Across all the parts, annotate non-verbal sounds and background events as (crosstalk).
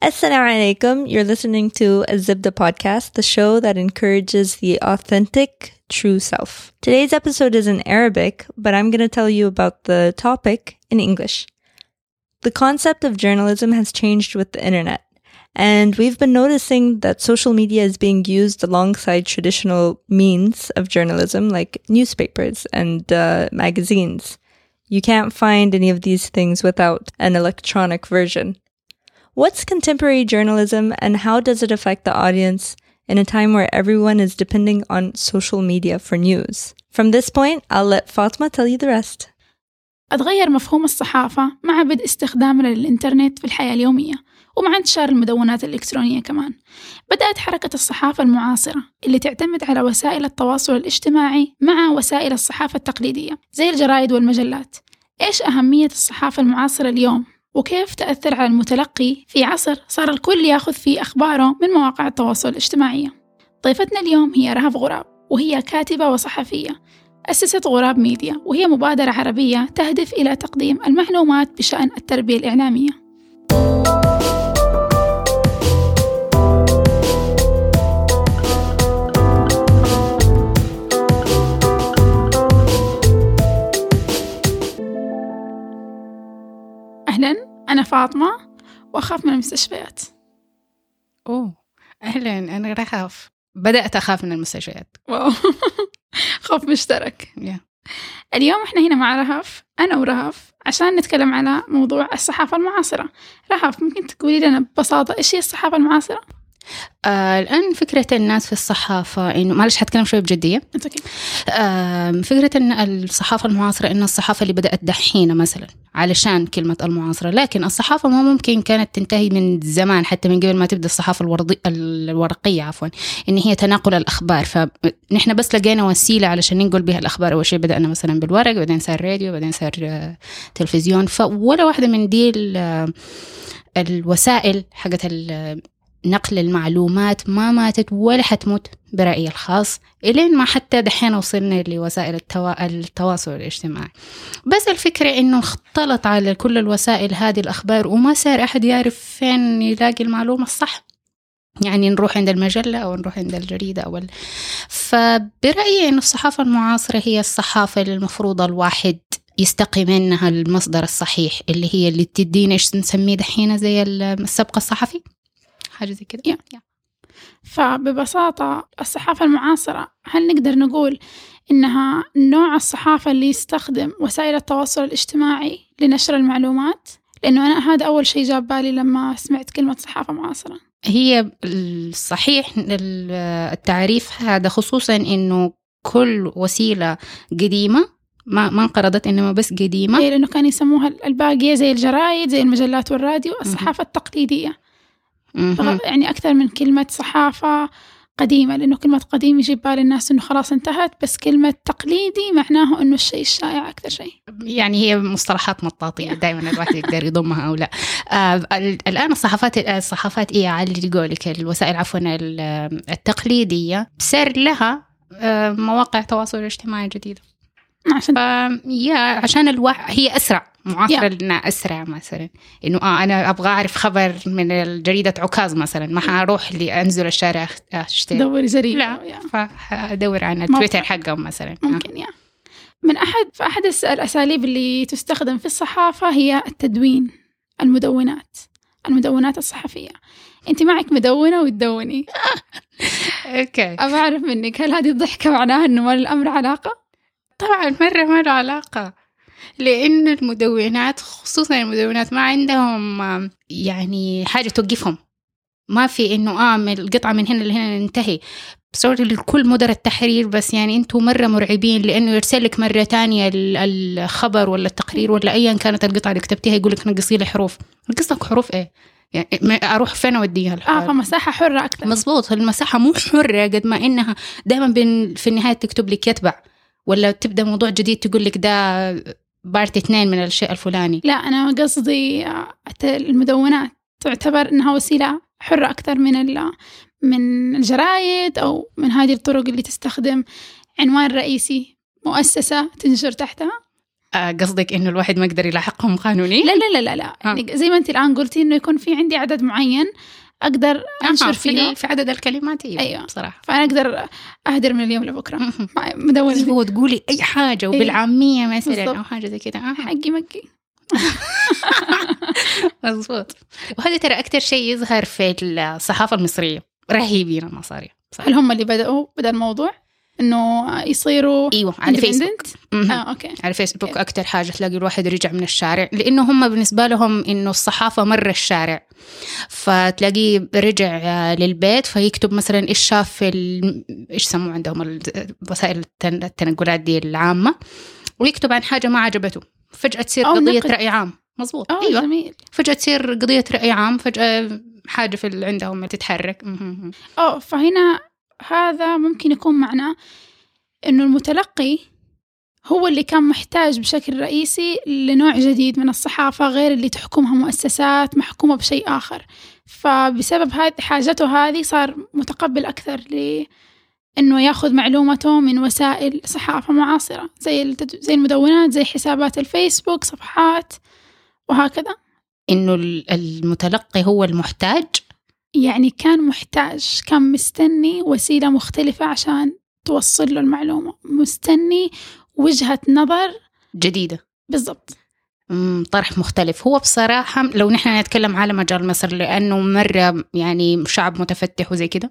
Assalamu alaikum. You're listening to a Zibda podcast, the show that encourages the authentic, true self. Today's episode is in Arabic, but I'm going to tell you about the topic in English. The concept of journalism has changed with the internet. And we've been noticing that social media is being used alongside traditional means of journalism, like newspapers and uh, magazines. You can't find any of these things without an electronic version. What's contemporary journalism and how does it affect the audience in a time where everyone is depending on social media for news? From this point, I'll let Fatma tell you the rest. أتغير مفهوم الصحافة مع بدء استخدامنا للإنترنت في الحياة اليومية ومع انتشار المدونات الإلكترونية كمان بدأت حركة الصحافة المعاصرة اللي تعتمد على وسائل التواصل الاجتماعي مع وسائل الصحافة التقليدية زي الجرائد والمجلات إيش أهمية الصحافة المعاصرة اليوم؟ وكيف تأثر على المتلقي في عصر صار الكل ياخذ فيه أخباره من مواقع التواصل الاجتماعي. ضيفتنا اليوم هي رهف غراب وهي كاتبة وصحفية أسست غراب ميديا وهي مبادرة عربية تهدف إلى تقديم المعلومات بشأن التربية الإعلامية. أنا فاطمة وأخاف من المستشفيات. أوه أهلا أنا رهف بدأت أخاف من المستشفيات. واو. (laughs) خوف مشترك. Yeah. اليوم إحنا هنا مع رهف أنا ورهف عشان نتكلم على موضوع الصحافة المعاصرة. رهف ممكن تقولي لنا ببساطة إيش هي الصحافة المعاصرة؟ آه الآن فكرة الناس في الصحافة إنه معلش حتكلم شوي بجدية. آه فكرة إن الصحافة المعاصرة إن الصحافة اللي بدأت دحين مثلا علشان كلمة المعاصرة. لكن الصحافة ما ممكن كانت تنتهي من زمان حتى من قبل ما تبدأ الصحافة الورضي الورقية عفوا إن هي تناقل الأخبار. فنحن بس لقينا وسيلة علشان ننقل بها الأخبار. أول شيء بدأنا مثلا بالورق بعدين صار راديو بعدين صار تلفزيون. فولا واحدة من دي الوسائل حقت نقل المعلومات ما ماتت ولا حتموت برأيي الخاص إلين ما حتى دحين وصلنا لوسائل التوا... التواصل الاجتماعي. بس الفكرة إنه اختلط على كل الوسائل هذه الأخبار وما صار أحد يعرف فين يلاقي المعلومة الصح. يعني نروح عند المجلة أو نروح عند الجريدة أو ال... فبرأيي إنه الصحافة المعاصرة هي الصحافة اللي المفروض الواحد يستقي منها المصدر الصحيح اللي هي اللي تدينا إيش نسميه دحين زي السبق الصحفي. حاجة زي كده yeah. yeah. فببساطة الصحافة المعاصرة هل نقدر نقول إنها نوع الصحافة اللي يستخدم وسائل التواصل الاجتماعي لنشر المعلومات؟ لأنه أنا هذا أول شيء جاب بالي لما سمعت كلمة صحافة معاصرة هي الصحيح التعريف هذا خصوصا إنه كل وسيلة قديمة ما ما انقرضت إنما بس قديمة إيه لأنه كان يسموها الباقية زي الجرايد زي المجلات والراديو الصحافة التقليدية يعني أكثر من كلمة صحافة قديمة لأنه كلمة قديم يجيب بال الناس إنه خلاص انتهت بس كلمة تقليدي معناه إنه الشيء الشائع أكثر شيء. يعني هي مصطلحات مطاطية دائما الواحد (laughs) يقدر يضمها أو لا. آه الآن الصحافات الصحافات إيه على قولك الوسائل عفوا التقليدية صار لها آه مواقع تواصل اجتماعي جديدة عشان يا عشان الواحد هي أسرع. معاصرة لنا أسرع مثلا. إنه آه أنا أبغى أعرف خبر من جريدة عكاز مثلا. ما حروح أنزل الشارع أشتري. دوري جريدة لا فأدور عن التويتر حقهم مثلا. ممكن يا. من أحد فأحد الأساليب اللي تستخدم في الصحافة هي التدوين المدونات المدونات الصحفية. أنت معك مدونة وتدوني. (laughs) أوكي. أبغى أعرف منك هل هذه الضحكة معناها إنه ما الأمر علاقة؟ طبعا مرة ما له علاقة. لأن المدونات خصوصا المدونات ما عندهم يعني حاجة توقفهم. ما في إنه آه القطعة من هنا لهنا ننتهي. sorry لكل مدراء التحرير بس يعني أنتم مرة مرعبين لأنه يرسل لك مرة تانية الخبر ولا التقرير ولا أيا كانت القطعة اللي كتبتيها يقول لك نقصي لي حروف. نقص حروف إيه؟ يعني أروح فين أوديها آه فمساحة حرة أكثر مزبوط المساحة مو حرة قد ما إنها دائما في النهاية تكتب لك يتبع. ولا تبدأ موضوع جديد تقول لك ده part اثنين من الشيء الفلاني. لا أنا قصدي المدونات تعتبر إنها وسيلة حرة أكثر من من الجرايد أو من هذه الطرق اللي تستخدم عنوان رئيسي مؤسسة تنشر تحتها. آه، قصدك إنه الواحد ما يقدر يلاحقهم قانونيا؟ لا لا لا لا, لا. يعني زي ما أنت الآن قلتي إنه يكون في عندي عدد معين أقدر أنشر فيه في عدد الكلمات أيوه, أيوة. بصراحة. فأنا أقدر أهدر من اليوم لبكرة. مدونة. هو تقولي أي حاجة وبالعامية مثلا أو حاجة زي كذا حقي مقي. (laughs) مضبوط وهذا ترى أكثر شيء يظهر في الصحافة المصرية رهيبين المصاروة هل هم اللي بدأوا بدأ الموضوع؟ إنه يصيروا إيوه على فيسبوك آه okay. على فيسبوك okay. أكثر حاجة تلاقي الواحد رجع من الشارع لأنه هم بالنسبة لهم إنه الصحافة مرة الشارع. فتلاقيه رجع للبيت فيكتب مثلا إيش شاف في ال... إيش سموه عندهم وسائل التنقلات دي العامة ويكتب عن حاجة ما عجبته. فجأة تصير قضية نقل. رأي عام. مظبوط. أيوه. جميل. فجأة تصير قضية رأي عام فجأة حاجة في عندهم تتحرك. آه فهنا هذا ممكن يكون معناه إنه المتلقي هو اللي كان محتاج بشكل رئيسي لنوع جديد من الصحافة غير اللي تحكمها مؤسسات محكومة بشيء آخر. فبسبب حاجته هذه صار متقبل أكثر ل إنه ياخذ معلومته من وسائل صحافة معاصرة زي زي المدونات زي حسابات الفيسبوك صفحات وهكذا. إنه المتلقي هو المحتاج يعني كان محتاج كان مستني وسيلة مختلفة عشان توصل له المعلومة. مستني وجهة نظر جديدة. بالضبط. طرح مختلف. هو بصراحة لو نحن نتكلم على مجال مصر لأنه مرة يعني شعب متفتح وزي كده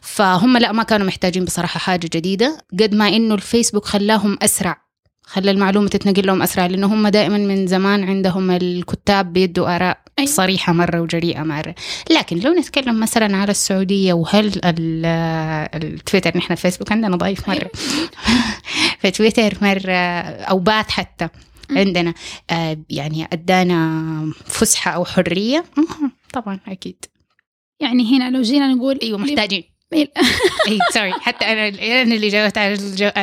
فهم لا ما كانوا محتاجين بصراحة حاجة جديدة قد ما إنه الفيسبوك خلاهم أسرع. خلى المعلومة تتنقل لهم أسرع لأنه هم دائما من زمان عندهم الكتاب بيدوا آراء أي. صريحة مرة وجريئة مرة. لكن لو نتكلم مثلا على السعودية وهل التويتر نحن الفيسبوك عندنا ضعيف مرة. (laughs) فتويتر مرة أو بات حتى عندنا. آه يعني أدانا فسحة أو حرية. طبعا أكيد. يعني هنا لو جينا نقول أيوه محتاجين. اي سوري حتى أنا أنا اللي جاوبت على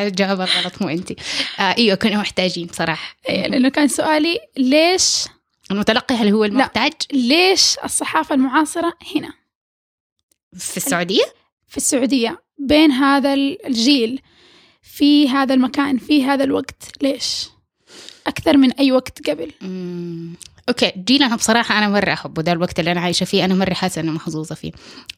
الجواب الغلط مو انت آه إيوه كنا محتاجين صراحة أيوة لأنه كان سؤالي ليش المتلقي هل هو المحتاج؟ لا. ليش الصحافة المعاصرة هنا؟ في السعودية؟ في السعودية بين هذا الجيل في هذا المكان في هذا الوقت ليش؟ أكثر من أي وقت قبل أوكي جيلنا بصراحة أنا مرة أحبه ده الوقت اللي أنا عايشة فيه أنا مرة حاسة اني محظوظة فيه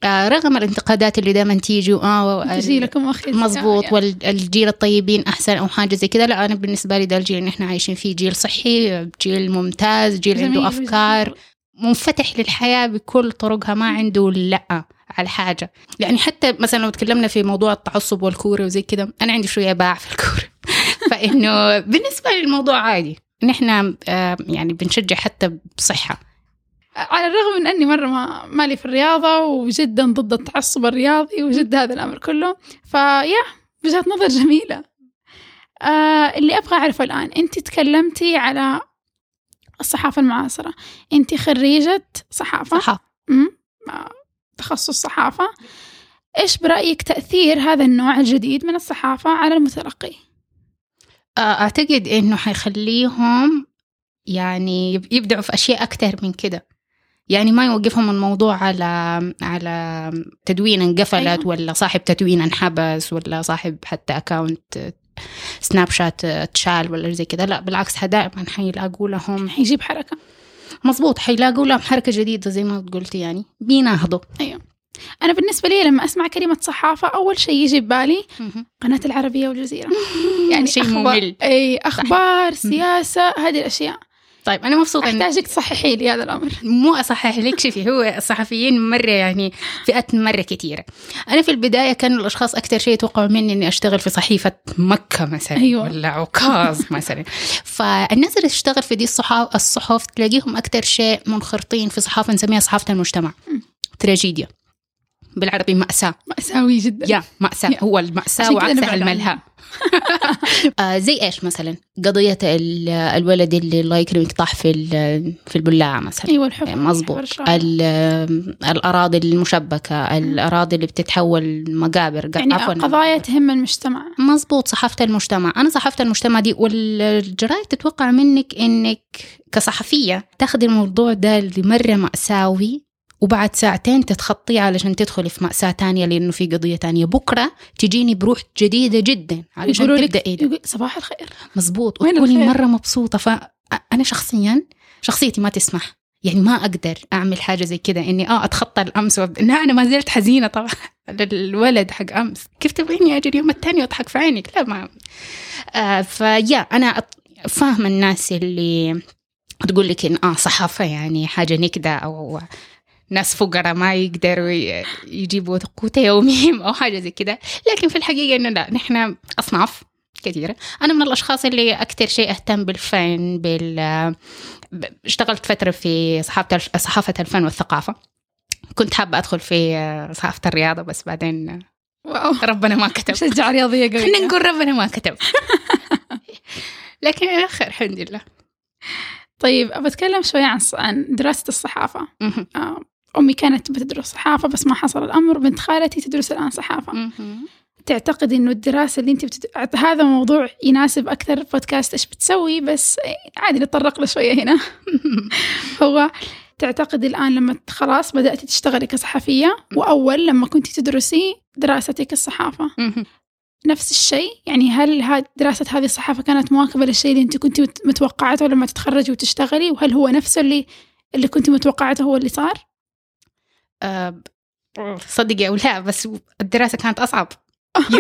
آه رغم الانتقادات اللي دائما تيجي آه جيلكم أخي يعني. والجيل الطيبين أحسن أو حاجة زي كذا لا أنا بالنسبة لي ده الجيل اللي إحنا عايشين فيه جيل صحي جيل ممتاز جيل عنده أفكار. منفتح للحياة بكل طرقها ما عنده لأ على حاجة يعني حتى مثلا لو تكلمنا في موضوع التعصب والكورة وزي كذا أنا عندي شوية باع في الكورة (laughs) فإنه بالنسبة لي الموضوع عادي نحن آه، يعني بنشجع حتى بصحة. على الرغم من أني مرة ما مالي في الرياضة وجدا ضد التعصب الرياضي وجد هذا الأمر كله فيا وجهة نظر جميلة. آه اللي أبغى أعرفه الآن أنت تكلمتي على الصحافة المعاصرة. أنت خريجة صحافة؟ صحافة. آه، تخصص صحافة. إيش برأيك تأثير هذا النوع الجديد من الصحافة على المتلقي؟ أعتقد إنه حيخليهم يعني يبدعوا في أشياء أكثر من كده. يعني ما يوقفهم الموضوع على على تدوين انقفلت أيوة. ولا صاحب تدوين انحبس ولا صاحب حتى اكاونت سناب شات تشال ولا زي كذا لا بالعكس دائما حيلاقوا لهم حيجيب حركة. مظبوط حيلاقوا لهم حركة جديدة زي ما قلتي يعني. بيناهضوا. أيوه. أنا بالنسبة لي لما أسمع كلمة صحافة أول شيء يجي ببالي قناة العربية والجزيرة. (laughs) يعني شيء ممل. أي أخبار سياسة هذه الأشياء. طيب أنا مبسوطة أحتاجك تصححي لي هذا الأمر. مو أصحح لك شوفي هو الصحفيين مرة يعني فئات مرة كثيره أنا في البداية كانوا الأشخاص أكثر شيء يتوقعوا مني إني أشتغل في صحيفة مكة مثلا أيوة. ولا عكاظ مثلا. (laughs) فالناس اللي تشتغل في دي الصحف الصحف تلاقيهم أكثر شيء منخرطين في صحافة نسميها صحافة المجتمع. تراجيديا. بالعربي مأساة. مأساوي جدا. يا مأساة. هو المأساة وعكسها الملهى. (laughs) آه زي إيش مثلا؟ قضية الولد اللي الله يكرمك طاح في في البلاعة مثلا. أيوه الحب. مظبوط الأراضي المشبكة الأراضي اللي بتتحول مقابر. يعني عفوا. قضايا تهم المجتمع. مظبوط صحافة المجتمع. أنا صحافة المجتمع دي والجرايد تتوقع منك إنك كصحفية تاخذي الموضوع ده اللي مرة مأساوي. وبعد ساعتين تتخطيه علشان تدخلي في مأساة تانية لأنه في قضية تانية. بكرة تجيني بروح جديدة جدا علشان تبدأي يقول صباح الخير. مزبوط وتكوني؟ مرة مبسوطة. فأنا شخصيا شخصيتي ما تسمح. يعني ما أقدر أعمل حاجة زي كده. إني آه أتخطى الأمس وأبدأ لا أنا ما زلت حزينة طبعا (laughs) على الولد حق أمس. كيف تبغيني أجي اليوم الثاني وأضحك في عينك؟ لا ما آه فيا أنا أط- فاهمة الناس اللي تقول لك إن آه صحافة يعني حاجة نكدة أو ناس فقراء ما يقدروا يجيبوا قوت يومهم أو حاجة زي كده. لكن في الحقيقة إنه لا نحن أصناف كثيرة. أنا من الأشخاص اللي أكثر شيء أهتم بالفن بال اشتغلت فترة في صحافة صحافة الفن والثقافة. كنت حابة أدخل في صحافة الرياضة بس بعدين واو. ربنا ما كتب. (laughs) مشجعة رياضية خلينا قوية نقول ربنا ما كتب. (laughs) لكن خير الحمد لله. طيب بتكلم شوية عن عن دراسة الصحافة. أمي كانت بتدرس صحافة بس ما حصل الأمر بنت خالتي تدرس الآن صحافة. تعتقد إنه الدراسة اللي أنت بتد... هذا موضوع يناسب أكثر بودكاست إيش بتسوي بس عادي نتطرق له شوية هنا (laughs) هو تعتقد الآن لما خلاص بدأتي تشتغلي كصحفية وأول لما كنت تدرسي دراستك الصحافة. نفس الشيء يعني هل دراسة هذه الصحافة كانت مواكبة للشيء اللي أنت كنت مت- متوقعته لما تتخرجي وتشتغلي وهل هو نفسه اللي اللي كنت متوقعته هو اللي صار؟ آه، صدقي أو لا بس الدراسة كانت أصعب. (laughs)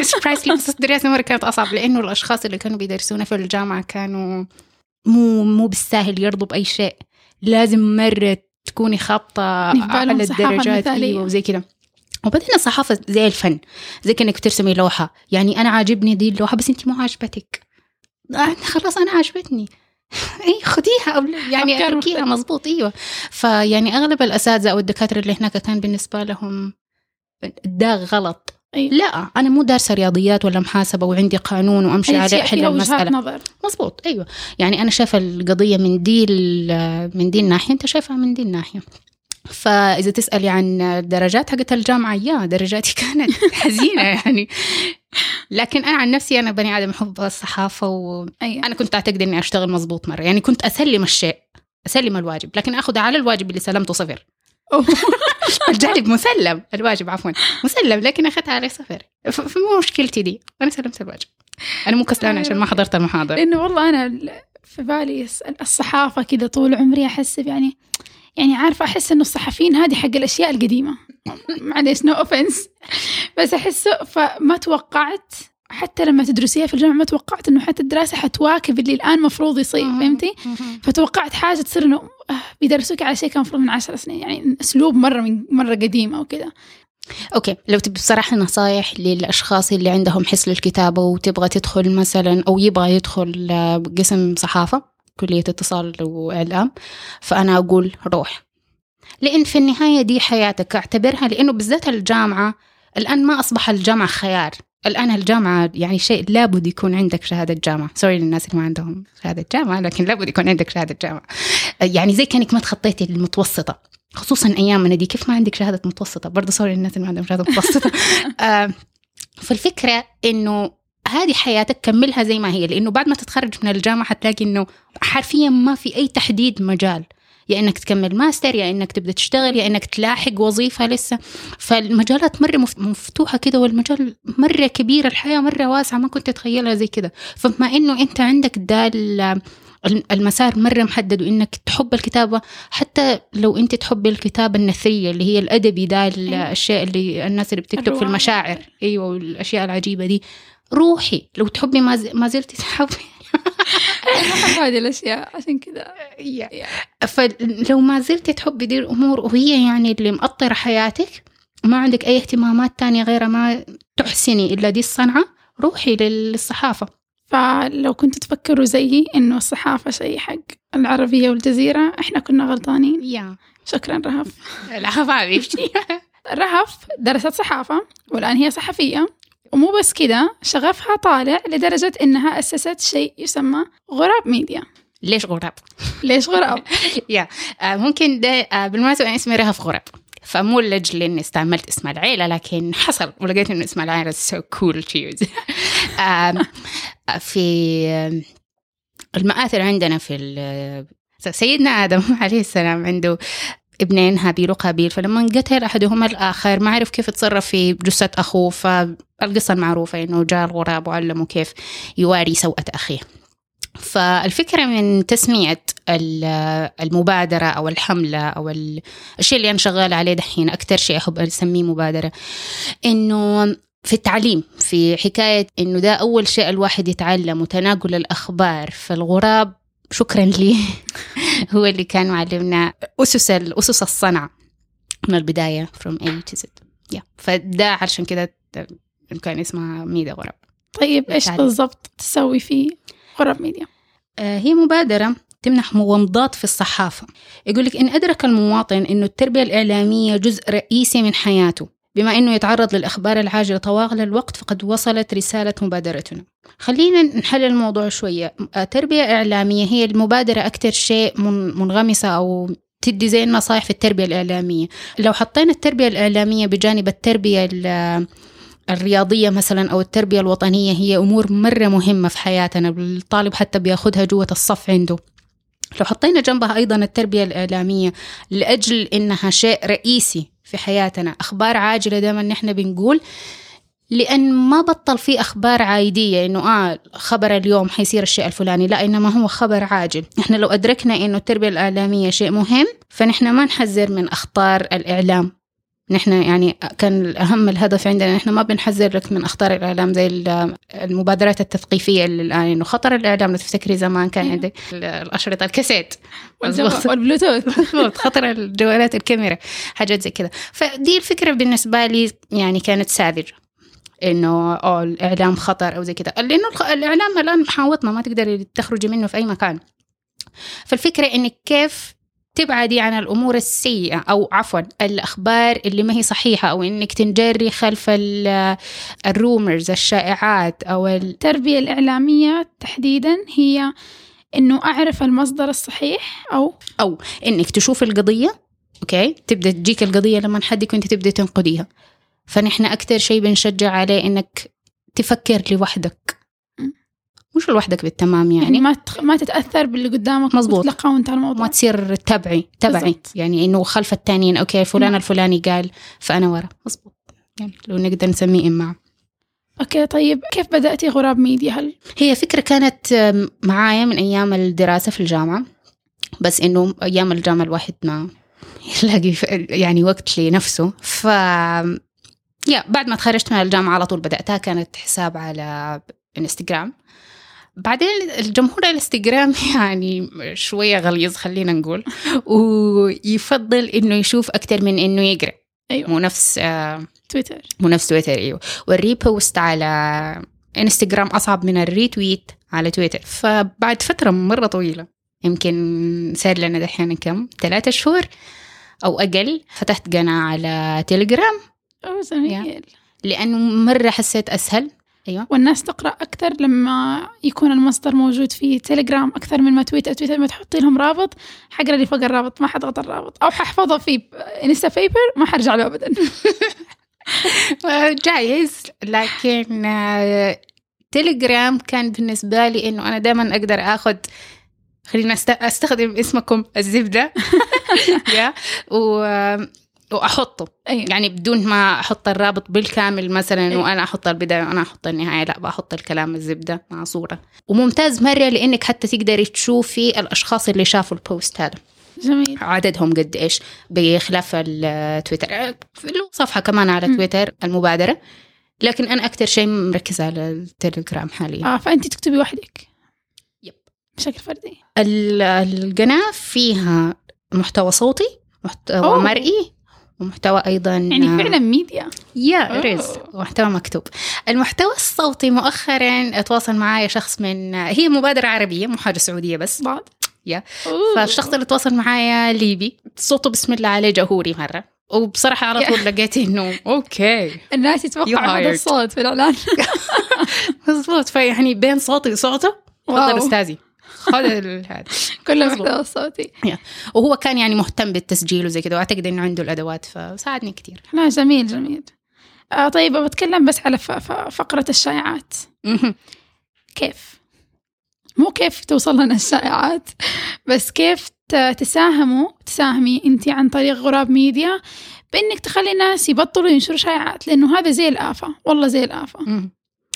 بس الدراسة مرة كانت أصعب لأنه الأشخاص اللي كانوا بيدرسونا في الجامعة كانوا مو مو بالساهل يرضوا بأي شيء. لازم مرة تكوني خابطة على الدرجات. أيوه وزي كده وبعدين الصحافة زي الفن زي كأنك ترسمي لوحة. يعني أنا عاجبني دي اللوحة بس انت مو عاجبتك. آه، خلاص أنا عجبتني اي خديها أو يعني اتركيها. مزبوط أيوه. فيعني أغلب الأساتذة أو الدكاترة اللي هناك كان بالنسبة لهم داغ غلط. أي. لا أنا مو دارسة رياضيات ولا محاسبة وعندي قانون وأمشي عليه احل المسألة. نظر. مزبوط أيوه. يعني أنا شايفة القضية من دي من دي الناحية أنت شايفها من دي الناحية. فإذا تسألي عن الدرجات حقت الجامعة يا درجاتي (laughs) كانت حزينة يعني. لكن أنا عن نفسي أنا بني آدم أحب الصحافة وأنا أي كنت أعتقد إني أشتغل مزبوط مرة. يعني كنت أسلم الشيء أسلم الواجب لكن أخذ على الواجب اللي سلمته صفر. (laughs) الجانب مسلم الواجب عفوا. مسلم لكن أخذت عليه صفر. فمو مشكلتي دي. أنا سلمت الواجب. أنا مو كسلانة عشان ما حضرت المحاضرة. لأنه والله ال- في بالي الصحافة كذا طول عمري أحس يعني يعني عارفة أحس إنه الصحفيين هذه حق الأشياء القديمة معليش no offense بس أحسه فما توقعت حتى لما تدرسيها في الجامعة ما توقعت إنه حتى الدراسة حتواكب اللي الآن مفروض يصير. فهمتي؟ فتوقعت حاجة تصير إنه آه، بيدرسوك على شيء كان مفروض من عشر سنين يعني أسلوب مرة من مرة قديم أو كذا okay لو تبي بصراحة نصايح للأشخاص اللي عندهم حس للكتابة وتبغى تدخل مثلا أو يبغى يدخل آه، قسم صحافة كلية اتصال وإعلام فأنا أقول روح. لأن في النهاية دي حياتك أعتبرها لأنه بالذات الجامعة الآن ما أصبح الجامعة خيار. الآن الجامعة يعني شيء لابد يكون عندك شهادة جامعة. sorry للناس اللي ما عندهم شهادة جامعة لكن لابد يكون عندك شهادة جامعة. آه، يعني زي كأنك ما تخطيتي المتوسطة. خصوصا ايامنا دي كيف ما عندك شهادة متوسطة؟ برضه sorry للناس اللي ما عندهم شهادة متوسطة. (laughs) آه، فالفكرة إنه هذه حياتك كملها زي ما هي لأنه بعد ما تتخرج من الجامعة حتلاقي إنه حرفيا ما في أي تحديد مجال. يا إنك تكمل ماستر يا إنك تبدأ تشتغل يا إنك تلاحق وظيفة لسه. فالمجالات مرة مف- مفتوحة كده والمجال مرة كبير الحياة مرة واسعة ما كنت أتخيلها زي كده. فبما إنه أنت عندك ده ال- المسار مرة محدد وإنك تحب الكتابة حتى لو أنت تحب الكتابة النثرية اللي هي الأدبي ده أيوة. الأشياء اللي الناس اللي بتكتب في. المشاعر. أيوة والأشياء العجيبة دي. روحي. لو تحبي ما, ز... ما زلتي تحبي. أنا (laughs) أحب هذه الأشياء. عشان كذا فلو ما زلتي تحبي دي الأمور وهي يعني اللي مأطرة حياتك ما عندك أي اهتمامات تانية غير ما تحسني إلا دي الصنعة روحي للصحافة. فلو كنتوا تفكروا زيي إنه الصحافة شيء حق العربية والجزيرة إحنا كنا غلطانين. يا شكرا رهف. (laughs) لا حبيبتي (laughs) رهف درست صحافة والآن هي صحفية. ومو بس كذا شغفها طالع لدرجة إنها أسست شيء يسمى غراب ميديا ليش غراب؟ ليش غراب؟ (laughs) يا آه، ممكن ده آه، بالمناسبة أنا اسمي رهف غراب فمو لأجل إني استعملت اسم العيلة لكن حصل ولقيت إنه اسم to use (laughs) آم، آه، في المآثر عندنا في ال- سيدنا آدم (laughs) عليه السلام عنده ابنين هابيل وقابيل فلما قتل أحدهما الآخر ما عرف كيف يتصرف في جثة أخوه فالقصة المعروفة إنه جاء الغراب وعلمه كيف يواري سوءة أخيه. فالفكرة من تسمية المبادرة أو الحملة أو الشيء اللي أنا شغالة عليه دحين أكثر شيء أحب أسميه مبادرة إنه في التعليم في حكاية إنه ده أول شيء الواحد يتعلم وتناقل الأخبار فالغراب شكرا لي. (laughs) هو اللي كان معلمنا أسس أسس الصنعة من البداية from A to Z. Yeah. فده عشان كده كان اسمها ميدا غراب طيب إيش بالضبط تسوي في غراب ميديا؟ آه هي مبادرة تمنح مغامضات في الصحافة. يقول لك إن أدرك المواطن أنه التربية الإعلامية جزء رئيسي من حياته. بما أنه يتعرض للأخبار العاجلة طوال الوقت فقد وصلت رسالة مبادرتنا. خلينا نحل الموضوع شوية. التربية الإعلامية هي المبادرة أكثر شيء منغمسة أو تدي زي النصائح في التربية الإعلامية. لو حطينا التربية الإعلامية بجانب التربية الرياضية مثلا أو التربية الوطنية هي أمور مرة مهمة في حياتنا. الطالب حتى بياخدها جوة الصف عنده. لو حطينا جنبها أيضا التربية الإعلامية لأجل إنها شيء رئيسي في حياتنا. أخبار عاجلة دائما نحن بنقول لأن ما بطل في أخبار عايدية إنه آه خبر اليوم حيصير الشيء الفلاني. لا إنما هو خبر عاجل. إحنا لو أدركنا إنه التربية الإعلامية شيء مهم فنحن ما نحذر من أخطار الإعلام. نحن يعني كان أهم الهدف عندنا نحن ما بنحذر لك من أخطار الإعلام زي المبادرات التثقيفية اللي الآن إنه خطر الإعلام لو تفتكري زمان كان عندك الأشرطة الكاسيت والبلوتوث. (laughs) خطر الجوالات الكاميرا حاجات زي كذا. فدي الفكرة بالنسبة لي يعني كانت ساذجة إنه آه الإعلام خطر أو زي كذا. لأنه الإعلام الآن محاوطنا ما تقدري تخرجي منه في أي مكان. فالفكرة انك كيف تبعدي عن الأمور السيئة أو عفوا الأخبار اللي ما هي صحيحة أو إنك تنجري خلف الرومرز الشائعات أو التربية الإعلامية تحديدا هي إنه أعرف المصدر الصحيح أو أو إنك تشوف القضية okay؟ تبدأ تجيك القضية لما عندك وانت تبدأ تنقديها. فنحن أكثر شيء بنشجع عليه إنك تفكر لوحدك. مش لوحدك بالتمام يعني, يعني ما تخ... ما تتأثر باللي قدامك مزبوط وتلقى وانت الموضوع. ما تصير تبعي تبعي. يعني إنه خلف التانيين okay فلان الفلاني قال فأنا ورا. مزبوط يعني لو نقدر نسميه إمعة okay طيب كيف بدأتي غراب ميديا؟ هل هي فكرة كانت معايا من أيام الدراسة في الجامعة بس إنه أيام الجامعة الواحد ما (laughs) يلاقي يعني وقت لنفسه. ف يا بعد ما تخرجت من الجامعة على طول بدأتها كانت حساب على انستغرام بعدين الجمهور الانستغرام (laughs) يعني شوية غليظ خلينا نقول ويفضل إنه يشوف أكثر من إنه يقرأ. أيوة. مو نفس آه تويتر. مو نفس تويتر أيوه. وال repost على انستغرام أصعب من ال retweet على تويتر. فبعد فترة مرة طويلة يمكن صار لنا دحين كم؟ ثلاثة شهور أو أقل فتحت قناة على تليجرام أوه جميل. لأنه مرة حسيت أسهل. أيوه. والناس تقرأ أكثر لما يكون المصدر موجود في تليجرام أكثر من ما تويتر. تويتر ما تحطي لهم رابط حقرا اللي فوق الرابط ما حضغط الرابط. أو ححفظه في Instapaper ما حرجع له ابدا. (laughs) جايز. لكن تليجرام كان بالنسبة لي إنه أنا دائما أقدر آخذ خلينا أستخدم اسمكم الزبدة. (laughs) yeah و وأحطه. أيوة. يعني بدون ما أحط الرابط بالكامل مثلا. وأنا أحط البداية وأنا أحط النهاية لا بحط الكلام الزبدة مع صورة. وممتاز مره لإنك حتى تقدري تشوفي الأشخاص اللي شافوا ال post هذا. جميل. عددهم قد إيش؟ بخلاف التويتر. له صفحة كمان على تويتر المبادرة. لكن أنا أكثر شيء مركزة على التليجرام حاليا. آه فانت تكتبي وحدك؟ yep. بشكل فردي. القناة فيها محتوى صوتي محتوى أوه. مرئي ومحتوى أيضا يعني فعلا ميديا يا ريس محتوى مكتوب. المحتوى الصوتي مؤخرا تواصل معايا شخص من هي مبادرة عربية مو حاجة سعودية بس. بعض. يا فالشخص اللي تواصل معايا ليبي صوته بسم الله عليه جهوري مرة. وبصراحة على طول لقيت إنه أوكي الناس يتوقع هذا الصوت في الإعلان. (laughs) مضبوط فيعني بين صوتي وصوته تفضل أستاذي. هذا كله محتوى (laughs) صوتي. وهو كان يعني مهتم بالتسجيل وزي كذا وأعتقد إنه عنده الأدوات فساعدني كثير. لا جميل جميل. آه طيب بتكلم بس على فقرة الشائعات. كيف؟ مو كيف توصل لنا الشائعات بس كيف تساهموا تساهمي انت عن طريق غراب ميديا بإنك تخلي الناس يبطلوا ينشروا شائعات لأنه هذا زي الآفة والله زي مم.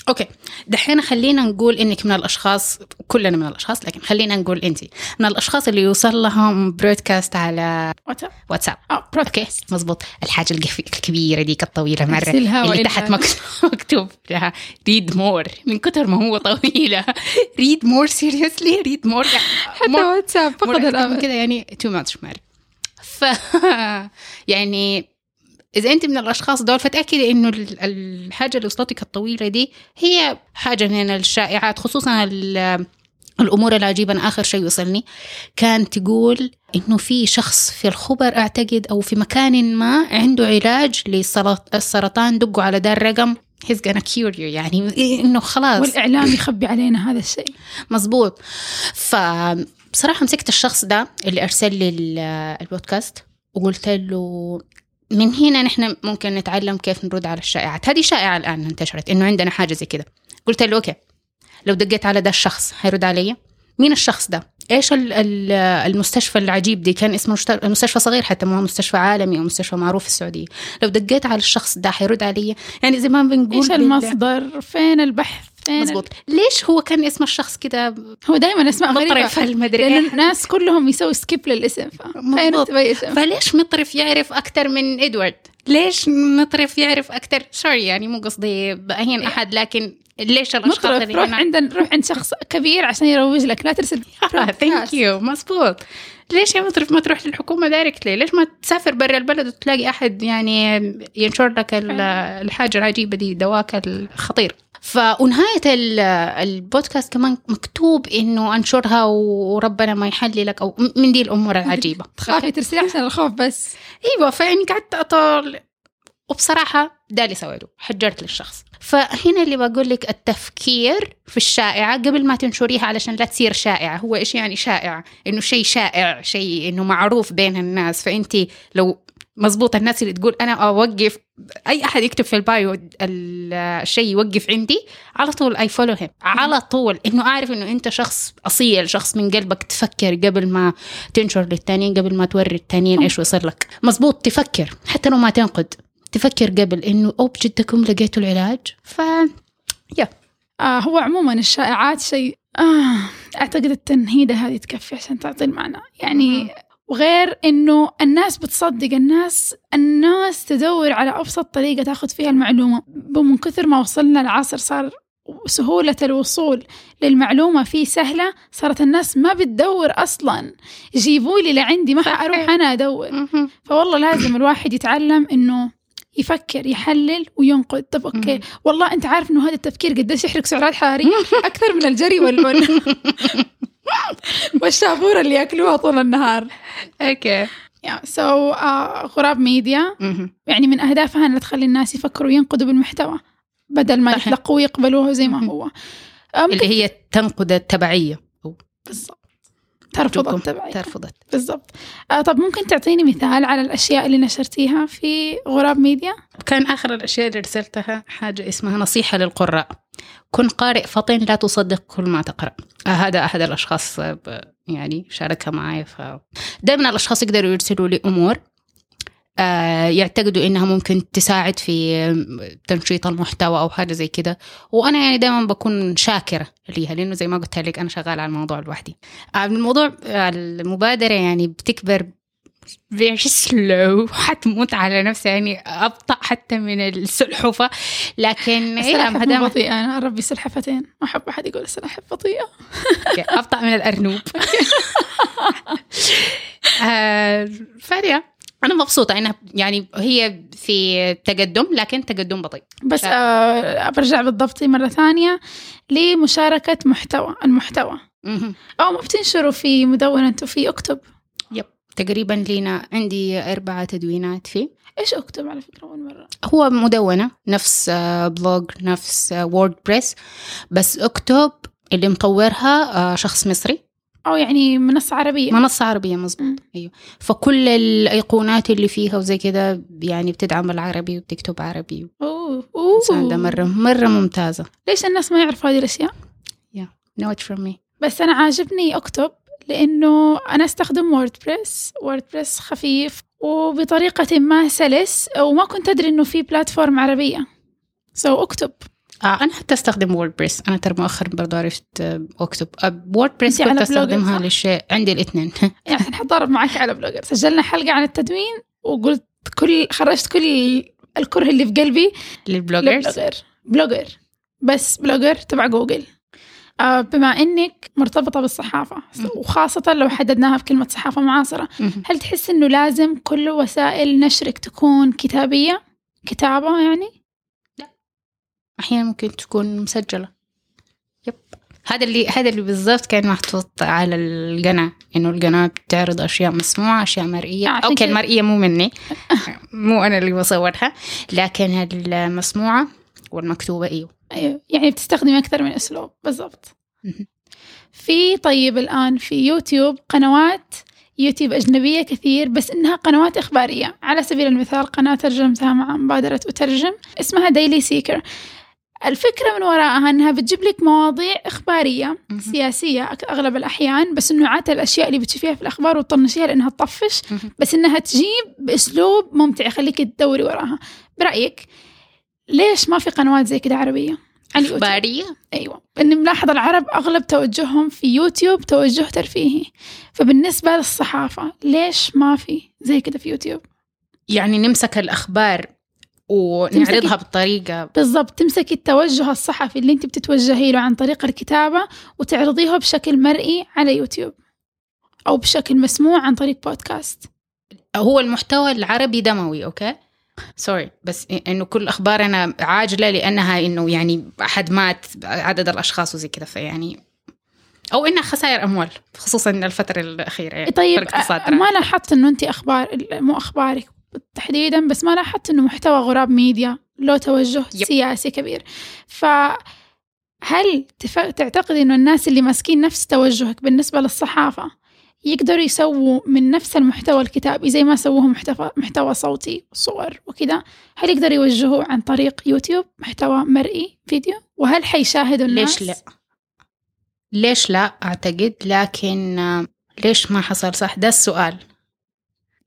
أوكي. دحين خلينا نقول إنك من الأشخاص كلنا من الأشخاص لكن خلينا نقول أنت من الأشخاص اللي يوصل لهم broadcast على واتساب. واتساب. آه broadcast مزبوط الحاجة الكبيرة ديك الطويله مرة. اللي تحت مكتوب, (laughs) لها read more من كتر ما هو طويلة. read more seriously read more حتى واتساب فقد الأمل. كذا يعني too much ماري ف (laughs) يعني إذا أنت من الأشخاص دول فتأكدي إنه ال- الحاجة اللي وصلتك الطويلة دي هي حاجة من الشائعات خصوصا ال- الأمور العجيبه أنا آخر شيء وصلني كان تقول إنه في شخص في الخبر أعتقد أو في مكان ما عنده علاج للسرطان دقوا على ده الرقم he's gonna cure you. يعني إنه خلاص. والإعلام يخبي علينا هذا الشيء. مزبوط فبصراحة مسكت الشخص ده اللي أرسل لي ال- البودكاست وقلت له من هنا نحن ممكن نتعلم كيف نرد على الشائعات. هذه شائعة الآن انتشرت إنه عندنا حاجة زي كده. قلت له أوكي لو دقيت على ده الشخص هيرد علي؟ مين الشخص ده؟ إيش ال- ال- المستشفى العجيب دي؟ كان اسمه مستشفى صغير حتى ما هو مستشفى عالمي أو مستشفى معروف في السعودية. لو دقيت على الشخص ده حيرد علي؟ يعني زي ما بنقول إيش المصدر؟ فين البحث؟ فين مزبوط ليش هو كان اسم الشخص كده. هو دائما اسماء غريبة. مطرف المدري لأن الناس كلهم يسووا skip للاسم فليش مطرف يعرف أكثر من إدوارد؟ ليش مطرف يعرف أكثر؟ sorry يعني مو قصدي بأهين أحد لكن ليش الأشخاص مطرف اللي روح عند روح عند شخص كبير عشان يروج لك لا ترسل thank you مزبوط ليش يا مطرف ما تروح للحكومة دايركتلي؟ ليش ما تسافر برا البلد وتلاقي أحد يعني ينشر لك ال- الحاجة العجيبة دي دواك الخطير؟ ف ونهاية ال- البودكاست كمان مكتوب إنه أنشرها وربنا ما يحللك أو من دي الأمور العجيبة. (laughs) تخافي ترسلي عشان الخوف بس. إيوه فيعني قعدت أطول. وبصراحة ده اللي سويته حجرت للشخص. فهنا اللي بقول لك التفكير في الشائعة قبل ما تنشريها علشان لا تصير شائعة هو إيش يعني شائع؟ إنه شيء شائع شيء إنه معروف بين الناس. فانت لو مزبوط الناس اللي تقول أنا أوقف أي أحد يكتب في ال bio ال- الشيء يوقف عندي على طول I follow him على طول إنه أعرف إنه أنت شخص أصيل شخص من قلبك تفكر قبل ما تنشر للتانيين قبل ما توري التانيين إيش وصل لك. مزبوط تفكر حتى لو ما تنقد تفكر قبل إنه أو بجدكم لقيتوا العلاج؟ ف آه هو عموما الشائعات شيء آه أعتقد التنهيدة هذه تكفي عشان تعطي المعنى. يعني وغير إنه الناس بتصدق الناس الناس تدور على أبسط طريقة تأخذ فيها المعلومة. من كثر ما وصلنا العصر صار سهولة الوصول للمعلومة فيه سهلة صارت الناس ما بتدور أصلا. جيبوا لي لعندي ما حأروح أنا أدور. فوالله لازم الواحد يتعلم إنه يفكر يحلل وينقد. طب أوكي. والله أنت عارف إنه هذا التفكير قديش يحرق سعرات حرارية؟ (laughs) أكثر من الجري وال (laughs) (laughs) والشابورة اللي ياكلوها طول النهار. okay. so غراب ميديا يعني من أهدافها انها تخلي الناس يفكروا وينقدوا بالمحتوى بدل ما صحيح. يتلقوا ويقبلوه زي ما. هو. اللي هي تنقد التبعية. بالضبط. ترفض التبعية. ترفضت. بالضبط. آه طب ممكن تعطيني مثال على الأشياء اللي نشرتيها في غراب ميديا؟ كان آخر الأشياء اللي رسلتها حاجة اسمها نصيحة للقراء. كن قارئ فطن لا تصدق كل ما تقرأ. آه هذا أحد الأشخاص آه، يعني شاركها معي ف دائما الأشخاص يقدروا يرسلوا لي أمور آه يعتقدوا إنها ممكن تساعد في تنشيط المحتوى أو حاجة زي كده. وأنا يعني دائما بكون شاكرة ليها لأنه زي ما قلت لك أنا شغالة على الموضوع لوحدي. الموضوع المبادرة يعني بتكبر (laughs) slow حتموت على نفسها يعني أبطأ حتى من السلحفة لكن إيه مو دام بطيئة. أنا ربي سلحفتين ما أحب أحد يقول السلاحف بطيئة. أبطأ من الأرنوب. (laughs) آه، فارية أنا مبسوطة إنها يعني هي في تقدم لكن تقدم بطيء. بس شا- آه برجع بالضبط مرة ثانية لمشاركة محتوى المحتوى. أو ما بتنشروا في مدونة أنتوا في أكتب. يب تقريبا لينا عندي أربعة تدوينات فيه. إيش أكتب على فكرة أول مرة؟ هو مدونة نفس آه، blog نفس WordPress بس أكتب اللي مطورها آه، شخص مصري. أو يعني منصة عربية. منصة عربية مظبوط. أيوه. فكل الأيقونات اللي فيها وزي كده يعني بتدعم العربي وبتكتب عربي أوه أوه. مرة مرة ممتازة. ليش الناس ما يعرفوا هذه الأشياء؟ know it from me. بس أنا عاجبني أكتب لأنه أنا أستخدم WordPress و WordPress خفيف وبطريقة ما سلس وما كنت أدري إنه في platform عربية. so so, أكتب. آه أنا حتى أستخدم WordPress أنا ترى مؤخرا برضو عرفت آه، أكتب. WordPress كنت أستخدمها؟ للشيء عندي الاثنين. (laughs) يعني حضرب معك على Blogger. سجلنا حلقة عن التدوين وقلت كل خرجت كل الكره اللي في قلبي لل Bloggers؟ ل Blogger. Blogger. بس Blogger تبع جوجل. بما إنك مرتبطة بالصحافة. وخاصة لو حددناها بكلمه صحافة معاصرة. هل تحس إنه لازم كل وسائل نشرك تكون كتابية كتابة يعني؟ أحيانا ممكن تكون مسجلة. yep. هذا اللي هذا اللي بالضبط كان محطوط على القناة. إنه القناة بتعرض أشياء مسموعة أشياء مرئية. عشان okay كده. المرئية مو مني. (laughs) مو أنا اللي بصورها. لكن المسموعة والمكتوبة أيوه. أيوه. يعني بتستخدمي أكثر من أسلوب بالضبط. في طيب الآن في يوتيوب قنوات يوتيوب أجنبية كثير بس إنها قنوات إخبارية. على سبيل المثال قناة ترجمتها مع مبادرة أترجم اسمها ديلي سيكر الفكرة من وراءها إنها بتجيب لك مواضيع إخبارية. سياسية أغلب الأحيان بس إنه عادة الأشياء اللي بتشوفيها في الأخبار وتطنشيها لأنها تطفش. بس إنها تجيب بأسلوب ممتع يخليك تدوري وراها. برأيك؟ ليش ما في قنوات زي كده عربية؟ على؟ إخبارية؟ أيوه. لاني ملاحظة العرب أغلب توجههم في يوتيوب توجه ترفيهي. فبالنسبة للصحافة ليش ما في زي كده في يوتيوب؟ يعني نمسك الأخبار ونعرضها بطريقة. بالضبط. تمسكي التوجه الصحفي اللي انت بتتوجهي له عن طريق الكتابة وتعرضيه بشكل مرئي على يوتيوب. أو بشكل مسموع عن طريق بودكاست. هو المحتوى العربي دموي okay? sorry بس إنه كل أخبارنا عاجلة لأنها إنه يعني أحد مات عدد الأشخاص وزي كذا فيعني أو إنها خسائر أموال خصوصا الفترة الأخيرة يعني طيب ما لاحظت إنه أنت أخبار مو أخبارك تحديدا بس ما لاحظت إنه محتوى غراب ميديا له توجه yep. سياسي كبير فهل تف... تعتقد إنه الناس اللي ماسكين نفس توجهك بالنسبة للصحافة يقدروا يسووا من نفس المحتوى الكتابي زي ما سووه محتوى محتوى صوتي صور وكذا. هل يقدروا يوجهوه عن طريق يوتيوب؟ محتوى مرئي فيديو؟ وهل حيشاهدوا الناس؟ ليش لا؟ ليش لا أعتقد؟ لكن آه، ليش ما حصل؟ صح ده السؤال.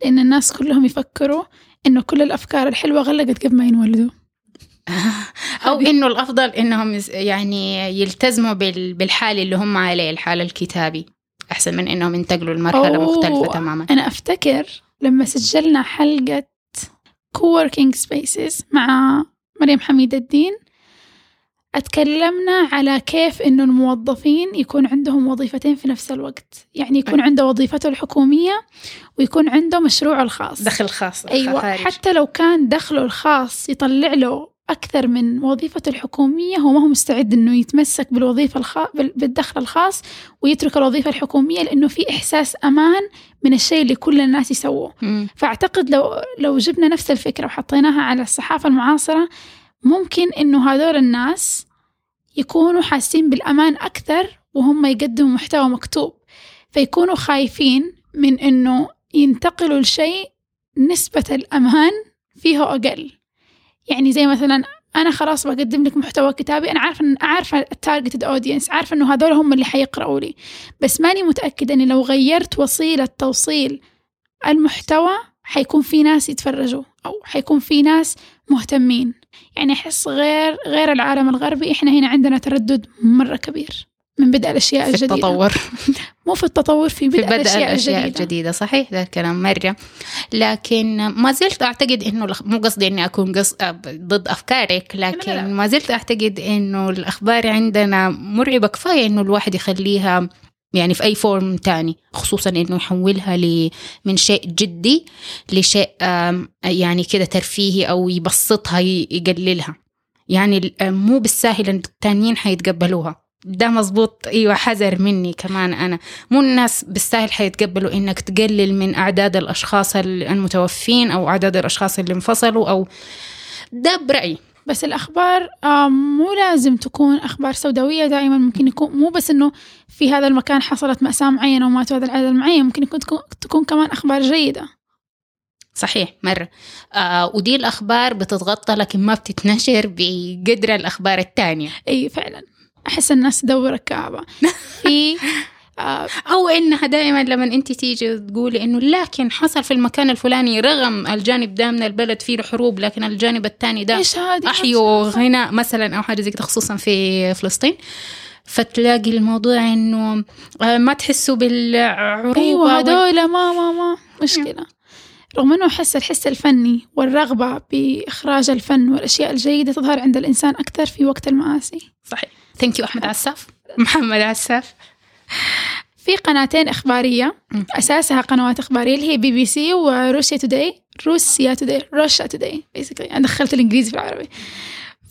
لأن الناس كلهم يفكروا إنه كل الأفكار الحلوة غلقت قبل ما ينولدوا. (laughs) أو إنه الأفضل إنهم يعني يلتزموا بال- بالحال اللي هم عليه الحال الكتابي. أحسن من إنهم ينتقلوا لمرحلة. مختلفة تماما أنا أفتكر لما سجلنا حلقة coworking spaces مع مريم حميد الدين أتكلمنا على كيف إنه الموظفين يكون عندهم وظيفتين في نفس الوقت يعني يكون. عنده وظيفته الحكومية ويكون عنده مشروعه الخاص دخل خاص أيوة خارج. حتى لو كان دخله الخاص يطلع له أكثر من وظيفته الحكومية هو ما هو مستعد إنه يتمسك بالوظيفة الخ... بال- بالدخل الخاص ويترك الوظيفة الحكومية لأنه في إحساس أمان من الشيء اللي كل الناس يسووه. فأعتقد لو لو جبنا نفس الفكرة وحطيناها على الصحافة المعاصرة ممكن إنه هذول الناس يكونوا حاسين بالأمان أكثر وهم يقدموا محتوى مكتوب. فيكونوا خايفين من إنه ينتقلوا لشيء نسبة الأمان فيه أقل. يعني زي مثلا أنا خلاص بقدم لك محتوى كتابي أنا عارفة عارفة ال targeted audience عارفة إنه هذول هم اللي حيقرأوا لي. بس ماني متأكدة إني لو غيرت وسيلة توصيل المحتوى حيكون في ناس يتفرجوا أو حيكون في ناس مهتمين. يعني أحس غير غير العالم الغربي إحنا هنا عندنا تردد مرة كبير. من بدء الأشياء في الجديدة. التطور. (laughs) مو في التطور في في بدء, بدء الأشياء, الأشياء الجديدة. الجديدة. صحيح ده الكلام. مره لكن ما زلت أعتقد إنه الأخ- مو قصدي إني أكون قص... ضد أفكارك لكن لا، لا. ما زلت أعتقد إنه الأخبار عندنا مرعبة. كفاية إنه الواحد يخليها يعني في أي فورم تاني خصوصا إنه يحولها ل... من شيء جدي لشيء يعني كده ترفيهي أو يبسطها يقللها. يعني مو بالساهل إن التانيين حيتقبلوها. ده مزبوط إيوه حذر مني كمان أنا. مو الناس بالسهل حيتقبلوا إنك تقلل من أعداد الأشخاص المتوفين أو أعداد الأشخاص اللي انفصلوا أو ده برأيي. بس الأخبار آه، مو لازم تكون أخبار سوداوية دائما. ممكن يكون مو بس إنه في هذا المكان حصلت مأساة معينة وماتوا هذا العدد المعين. ممكن يكون تكون, تكون كمان أخبار جيدة. صحيح مرة. آه ودي الأخبار بتتغطى لكن ما بتتنشر بقدر الأخبار التانية. أي فعلا. أحس الناس تدور الكعبة. (laughs) في آه، أو إنها دائما لما انت تيجي تقولي إنه لكن حصل في المكان الفلاني رغم الجانب ده من البلد فيه حروب لكن الجانب الثاني ده احيوا غنا مثلا أو حاجة زي كده خصوصا في فلسطين. فتلاقي الموضوع إنه آه، ما تحسوا بالعروبة وال- هذول ما ما ما مشكلة. رغم أنه أحس الحس الفني والرغبة بإخراج الفن والأشياء الجيدة تظهر عند الإنسان أكثر في وقت المآسي. صحيح. thank you احمد عساف محمد عساف في قناتين إخبارية. مم. أساسها قنوات إخبارية اللي هي بي بي سي وروسيا توداي روسيا توداي Russia Today basically. أنا دخلت الإنجليزي في العربي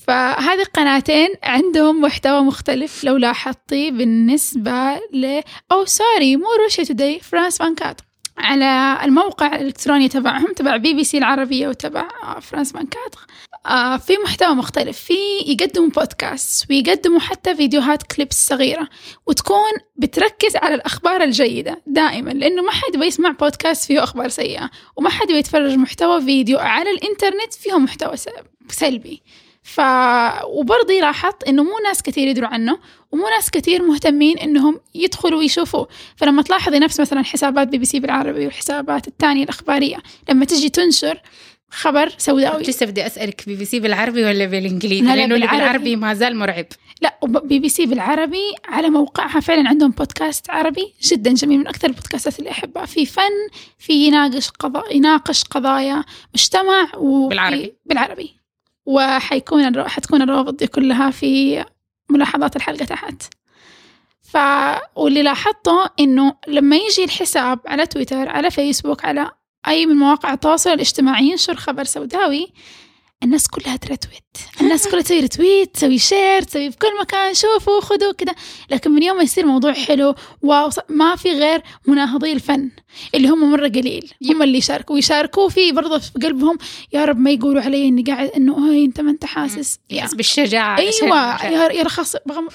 فهذه القناتين عندهم محتوى مختلف لو لاحظتي بالنسبة ل أو sorry مو روسيا توداي فرانس فانكات على الموقع الإلكتروني تبعهم تبع بي بي سي العربية وتبع آه، فرانس بانكات آه، في محتوى مختلف في يقدموا بودكاست ويقدموا حتى فيديوهات clips صغيرة وتكون بتركز على الأخبار الجيدة دائما لأنه ما حد يبغى يسمع بودكاست فيه أخبار سيئة وما حد يبغى يتفرج محتوى فيديو على الإنترنت فيه محتوى سلبي. ف وبرضه لاحظت إنه مو ناس كثير يدروا عنه ومو ناس كثير مهتمين إنهم يدخلوا ويشوفوه. فلما تلاحظي نفس مثلا حسابات بي بي سي بالعربي والحسابات الثانية الأخبارية لما تجي تنشر خبر سوداوي. لسه بدي أسألك بي بي سي بالعربي ولا بالإنجليزي؟ لا، لا، لأنه بالعربي. بالعربي ما زال مرعب. لا بي بي سي بالعربي على موقعها فعلا عندهم بودكاست عربي جدا جميل من أكثر ال podcastات اللي أحبها. في فن في يناقش قضايا يناقش قضايا مجتمع و بالعربي. بالعربي. وحيكون الرو... حتكون الروابط دي كلها في ملاحظات الحلقة تحت. ف واللي لاحظته إنه لما يجي الحساب على تويتر على فيسبوك على أي من مواقع التواصل الاجتماعي ينشر خبر سوداوي الناس كلها ت retweet الناس كلها تسوي retweet تسوي share تسوي في كل مكان شوفوا خذوا كذا لكن من يوم ما يصير موضوع حلو wow ما في غير مناهضي الفن اللي هم مرة قليل. هم اللي يشاركوا. ويشاركوا في برضه في قلبهم يا رب ما يقولوا علي إني قاعد إنه هاي أنت ما أنت حاسس. يحس بالشجاعة أيوه. يا رخص بغم...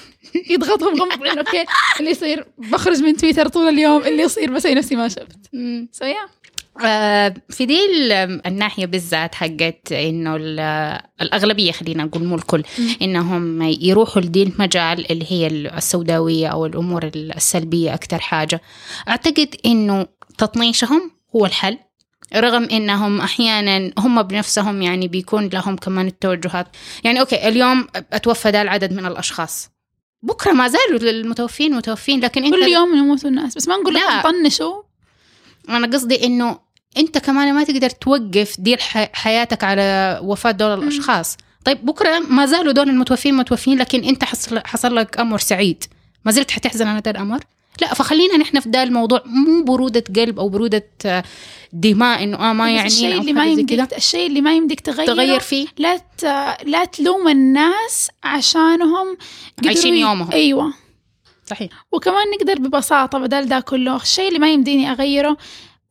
يضغطهم غمض عينه okay اللي يصير بخرج من تويتر طول اليوم اللي يصير بسوي نفسي ما شفت. so yeah آه، في دي ال- الناحية بالذات حقت إنه ال- الأغلبية خلينا نقول مو الكل إنهم يروحوا لدي المجال اللي هي السوداوية أو الأمور السلبية أكثر حاجة. أعتقد إنه تطنيشهم هو الحل رغم إنهم أحيانا هم بنفسهم يعني بيكون لهم كمان التوجهات. يعني أوكي اليوم أتوفى ده العدد من الأشخاص. بكرة ما زالوا المتوفين متوفين لكن أنت كل يوم يموتوا الناس بس ما نقول. لهم طنشوا. أنا قصدي إنه أنت كمان ما تقدر توقف دير حياتك على وفاة دول الأشخاص. طيب بكرة ما زالوا دول المتوفين متوفين لكن أنت حصل, حصل لك أمر سعيد. ما زلت حتحزن على هذا الأمر؟ لا فخلينا نحن في ده الموضوع. مو برودة قلب أو برودة آه، دماء إنه آه ما يعني الشيء اللي ما يمديك الشيء اللي ما يمديك تغيره تغير فيه. لا ت... لا تلوم الناس عشانهم عايشين يومهم. أيوه. صحيح. وكمان نقدر ببساطة بدل ده كله الشيء اللي ما يمديني أغيره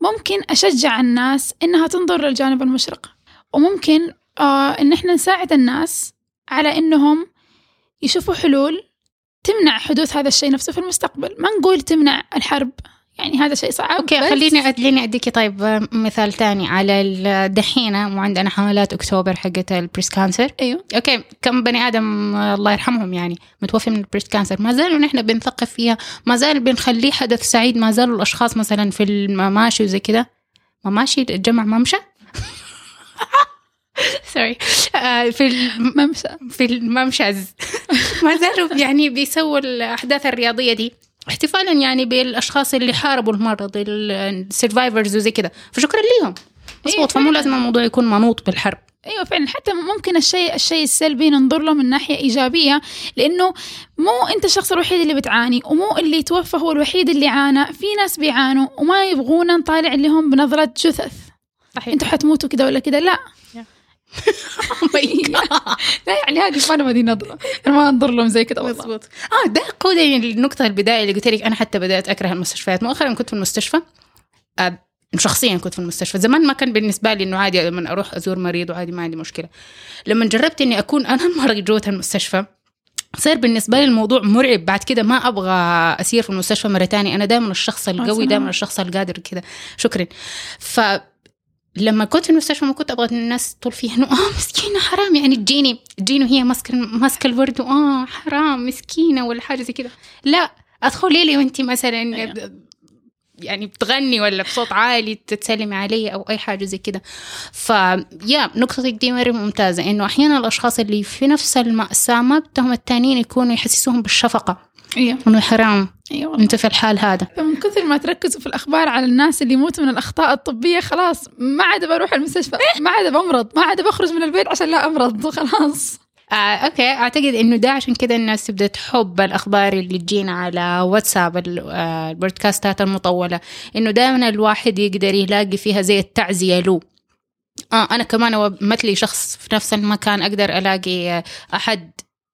ممكن أشجع الناس إنها تنظر للجانب المشرق. وممكن آه إن إحنا نساعد الناس على إنهم يشوفوا حلول تمنع حدوث هذا الشيء نفسه في المستقبل. ما نقول تمنع الحرب. يعني هذا شيء صعب. أوكي خليني خليني أديكي طيب آه، مثال تاني على الدحينة وعندنا حملات أكتوبر حقت ال breast cancer. أيوه. OK كم بني آدم آه، الله يرحمهم يعني متوفي من ال breast cancer. ما زالوا نحن بنثقف فيها ما زال بنخليه حدث سعيد ما زالوا الأشخاص مثلا في المماشي وزي كذا مماشي الجمع ممشى؟ (laughs) sorry في الم- ممشى. في الممشز (laughs) ما زالوا يعني بيسووا الأحداث الرياضية دي. احتفالا يعني بالأشخاص اللي حاربوا المرض ال survivors وزي كذا فشكرا ليهم. مظبوط فمو فعلاً. لازم الموضوع يكون منوط بالحرب. أيوه فعلا. حتى ممكن الشيء الشيء السلبي ننظر له من ناحية إيجابية لأنه مو أنت الشخص الوحيد اللي بتعاني ومو اللي توفى هو الوحيد اللي عانى. في ناس بيعانوا وما يبغونا نطالع لهم بنظرة جثث. صحيح. أنتوا حتموتوا كده ولا كده؟ لا. (laughs) (laughs) لا يعني هذه ما أنا دي نظرة. أنا ما أنظر لهم زي كده والله. مظبوط. آه ده قودي النقطة البداية اللي قلت لك أنا حتى بدأت أكره المستشفيات. مؤخرا كنت في المستشفى. آه شخصيا كنت في المستشفى. زمان ما كان بالنسبة لي إنه عادي لما أروح أزور مريض وعادي ما عندي مشكلة. لما جربت إني أكون أنا (laughs) المريض جوة المستشفى صار بالنسبة لي الموضوع مرعب. بعد كده ما أبغى أسير في المستشفى مرة تانية. أنا دائما الشخص القوي سلام. دائما الشخص القادر كده. شكرا. ف لما كنت في المستشفى ما كنت أبغى الناس تطول فيها. إنه آه مسكينة حرام. يعني تجيني تجيني وهي ماسكة ماسكة الورد. آه حرام مسكينة ولا حاجة زي كذا لا ادخلي لي وانت مثلا أيوة. يعني بتغني ولا بصوت عالي تتسلمي علي أو أي حاجة زي كده. ف يا نقطتك دي مره ممتازة. إنه أحيانا الأشخاص اللي في نفس المأساة ما بدهم التانيين يكونوا يحسسوهم بالشفقة. أيوه إنه حرام أيوه أنت في الحال هذا. فمن كثر ما تركزوا في الأخبار على الناس اللي يموتوا من الأخطاء الطبية خلاص ما عاد بروح المستشفى. ما عاد بمرض. ما عاد بخرج من البيت عشان لا أمرض. خلاص. آه، أوكي. أعتقد إنه ده عشان كده الناس تبدأ تحب الأخبار اللي تجينا على واتساب آه، البودكاستات المطولة. إنه دائما الواحد يقدر يلاقي فيها زي التعزية له. آه أنا كمان مثلي شخص في نفس المكان أقدر ألاقي آه، أحد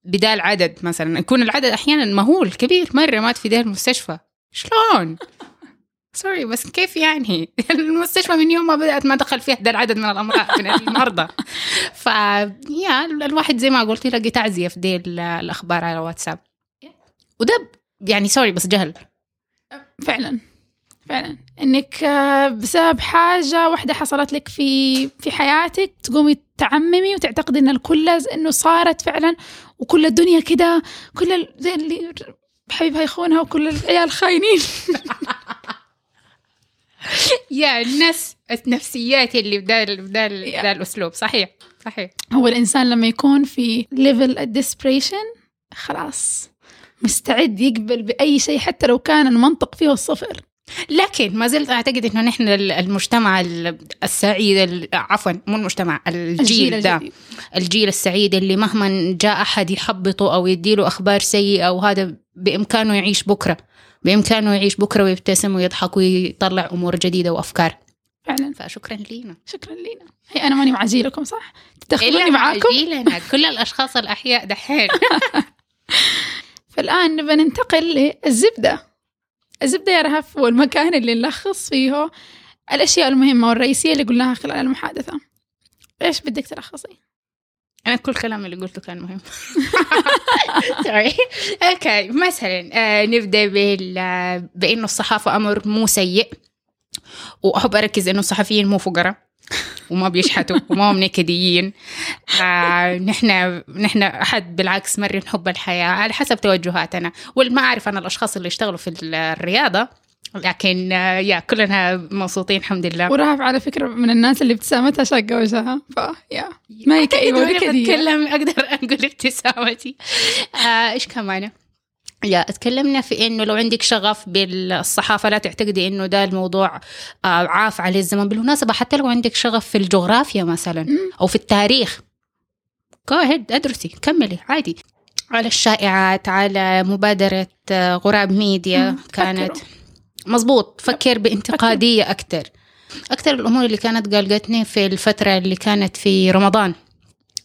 بدال عدد مثلا يكون العدد أحيانا مهول كبير مرة مات في ده المستشفى. شلون؟ سوري بس كيف يعني؟ (laughs) المستشفى من يوم ما بدأت ما دخل فيها ده العدد من الأمراض من المرضى. ف يا الواحد زي ما قلت يلاقي تعزية في دي ال- الأخبار على واتساب. وده يعني sorry بس جهل. فعلا. فعلا. إنك آه، بسبب حاجة واحدة حصلت لك في في حياتك تقومي تعممي وتعتقدي إن الكل إنه صارت فعلا وكل الدنيا كده كل زي اللي حبيبها يخونها وكل العيال خاينين. (laughs) يا الناس النفسيات اللي بدا بدا بدا الأسلوب. صحيح صحيح. هو الإنسان لما يكون في level ال desperation خلاص مستعد يقبل بأي شيء حتى لو كان المنطق فيه الصفر. لكن ما زلت أعتقد إنه نحن ال- المجتمع ال- السعيد ال- عفوا مو المجتمع الجيل ده. الجديد. الجيل السعيد اللي مهما جاء أحد يحبطه أو يديله أخبار سيئة وهذا بإمكانه يعيش بكرة. بإمكانه يعيش بكرة ويبتسم ويضحك ويطلع أمور جديدة وأفكار. فعلا. فشكرا لينا. شكرا لينا. هي أنا ماني مع جيلكم صح؟ تاخذوني إلا معاكم؟ جيلنا (laughs) كل الأشخاص الأحياء دحين. (laughs) (laughs) فالآن نبى ننتقل للزبدة. الزبدة يا رهف هو المكان اللي نلخص فيه الأشياء المهمة والرئيسية اللي قلناها خلال المحادثة. إيش بدك تلخصي؟ أنا كل كلام اللي قلته كان مهم. (laughs) sorry OK مثلا آه، نبدأ بال- بإنه الصحافة أمر مو سيء وأحب أركز إنه الصحفيين مو فقراء. وما بيشحتوا وما هم نكديين. آه نحن نحن أحد بالعكس مرة نحب الحياة على حسب توجهاتنا. والما أعرف أنا الأشخاص اللي يشتغلوا في الرياضة لكن آه يا كلنا مبسوطين الحمد لله. ورهف على فكرة من الناس اللي ابتسامتها شاقة وجهها فيا ما هي كدية بتكلم أقدر (laughs) أقول ابتسامتي. آه، إيش كمان يا اتكلمنا في إنه لو عندك شغف بالصحافة لا تعتقدي إنه ده الموضوع آه، عاف عليه الزمن. بالمناسبة حتى لو عندك شغف في الجغرافيا مثلا. أو في التاريخ جو أدرسي كملي عادي. على الشائعات على مبادرة آه، غراب ميديا كانت. مظبوط فكر بانتقادية أكثر أكثر الأمور اللي كانت قلقتني في الفترة اللي كانت في رمضان.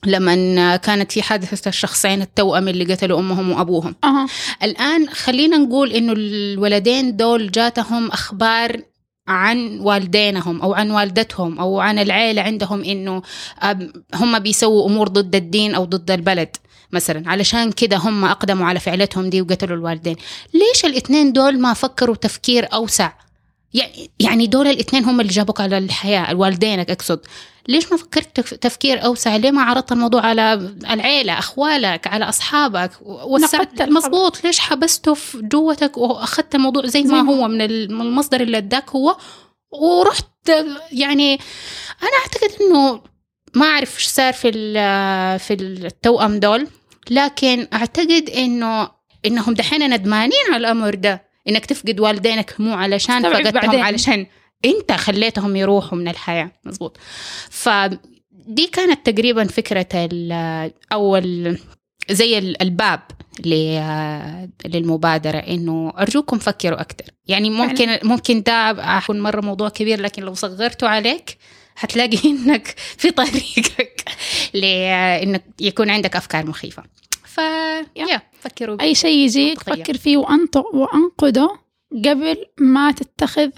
لما كانت في حادثة الشخصين التوأم اللي قتلوا أمهم وأبوهم. أها. الآن خلينا نقول إنه الولدين دول جاتهم أخبار عن والدينهم أو عن والدتهم أو عن العيلة عندهم إنه أب- هم بيسووا أمور ضد الدين أو ضد البلد مثلا. علشان كده هم أقدموا على فعلتهم دي وقتلوا الوالدين. ليش الاثنين دول ما فكروا تفكير أوسع؟ يعني يعني دول الاثنين هم اللي جابوك على الحياة الوالدينك أقصد. ليش ما فكرت تف- تفكير أوسع؟ ليه ما عرضت الموضوع على العيلة أخوالك على أصحابك؟ نقدت وسعت. مظبوط. ليش حبسته في جوتك وأخذت الموضوع زي ما هو من ال- من المصدر اللي أداك هو؟ ورحت يعني أنا أعتقد إنه ما أعرف إيش صار في في التوأم دول لكن أعتقد إنه إنهم دحين ندمانين على الأمر ده. إنك تفقد والدينك مو علشان فقدتهم. علشان انت خليتهم يروحوا من الحياة. مزبوط فدي كانت تقريبا فكرة ال- أو ال- زي ال- الباب ل- للمبادرة إنه أرجوكم فكروا أكثر يعني ممكن ممكن ده يكون مرة موضوع كبير لكن لو صغرته عليك حتلاقي (laughs) إنك في طريقك لانك يكون عندك أفكار مخيفة. ف يا فكروا أي شيء يجيك. فكر فيه وأنط- وأنقده قبل ما تتخذ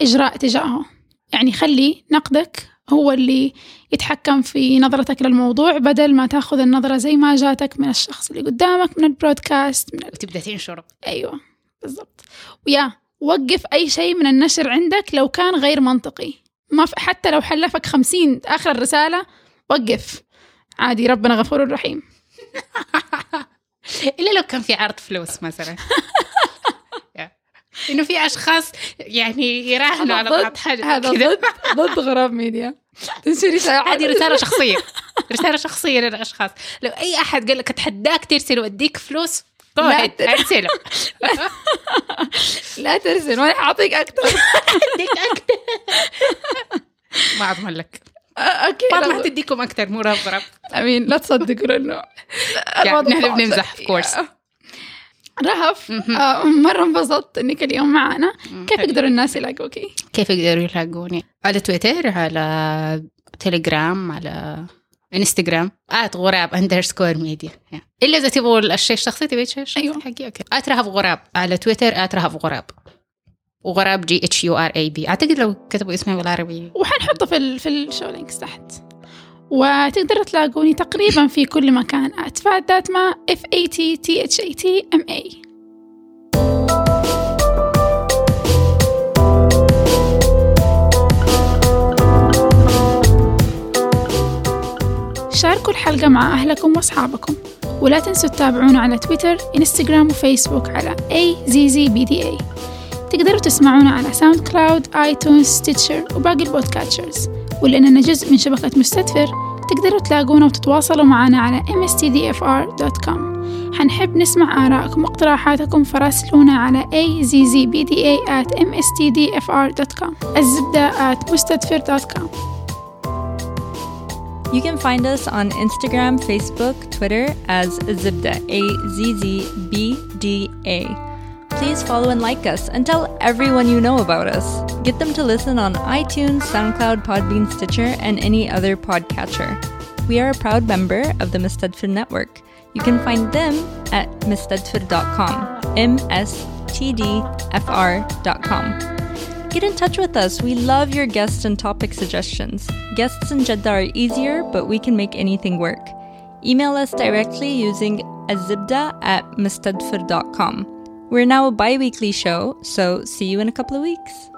إجراء تجاهه. يعني خلي نقدك هو اللي يتحكم في نظرتك للموضوع بدل ما تاخذ النظرة زي ما جاتك من الشخص اللي قدامك من البرودكاست من ال... وتبدأ تنشر أيوة بالضبط. ويا وقف أي شيء من النشر عندك لو كان غير منطقي. ما في حتى لو حلفك خمسين آخر الرسالة وقف. عادي ربنا غفور رحيم. (laughs) إلا لو كان في عرض فلوس مثلا. (laughs) إنه في أشخاص يعني يراهنوا على بعض حاجة هذا ضد ضد غراب ميديا. تنشري هذه رسالة شخصية. رسالة شخصية للأشخاص. لو أي أحد قال لك اتحداك ترسل وأديك فلوس لا ارسله لا ترسل وأنا حاعطيك أكثر أديك أكثر ما اضمن لك أوكي لا- تديكم أكثر مو رب رب أمين لا تصدقوا لأنه يعني نحن بنمزح of course. رهف. آه، مرة انبسطت إنك اليوم معنا. كيف يقدروا الناس يلاقوكي؟ كيف يقدروا يلاقوني؟ على تويتر على تليجرام على انستغرام at غراب underscore media إلا إذا تبغوا الشيء الشخصي تبي الشيء الشخصي أيوة. حقي OK at رهف غراب. على تويتر at رهف غراب. وغراب G H U R A B أعتقد لو كتبوا اسمي بالعربي وحنحطه في ال في ال show links تحت. وتقدروا تلاقوني تقريبا في كل مكان. اتفاد ذات ما F A T T H A T M A شاركوا الحلقة مع أهلكم وأصحابكم. ولا تنسوا تتابعونا على تويتر إنستغرام وفيسبوك على AZZBDA تقدروا تسمعونا على ساوند كلاود آيتونز ستيتشر وباقي ال podcatchers ولأننا جزء من شبكة مستدفر. تقدروا تلاقونا وتتواصلوا معنا على mstdfr.com حنحب نسمع آرائكم واقتراحاتكم فراسلونا على azzbda at mstdfr.com الزبدة at مستدفر.com You can find us on Instagram, Facebook, Twitter as Zibda, A Z Z B D A. Please follow and like us and tell everyone you know about us. Get them to listen on iTunes, SoundCloud, Podbean, Stitcher, and any other podcatcher. We are a proud member of the Mistedfir Network. You can find them at mistedfir.com, M S T D F R.com. Get in touch with us. We love your guests and topic suggestions. Guests in Jeddah are easier, but we can make anything work. Email us directly using azibda at mustadfir.com. We're now a bi weekly show, so see you in a couple of weeks.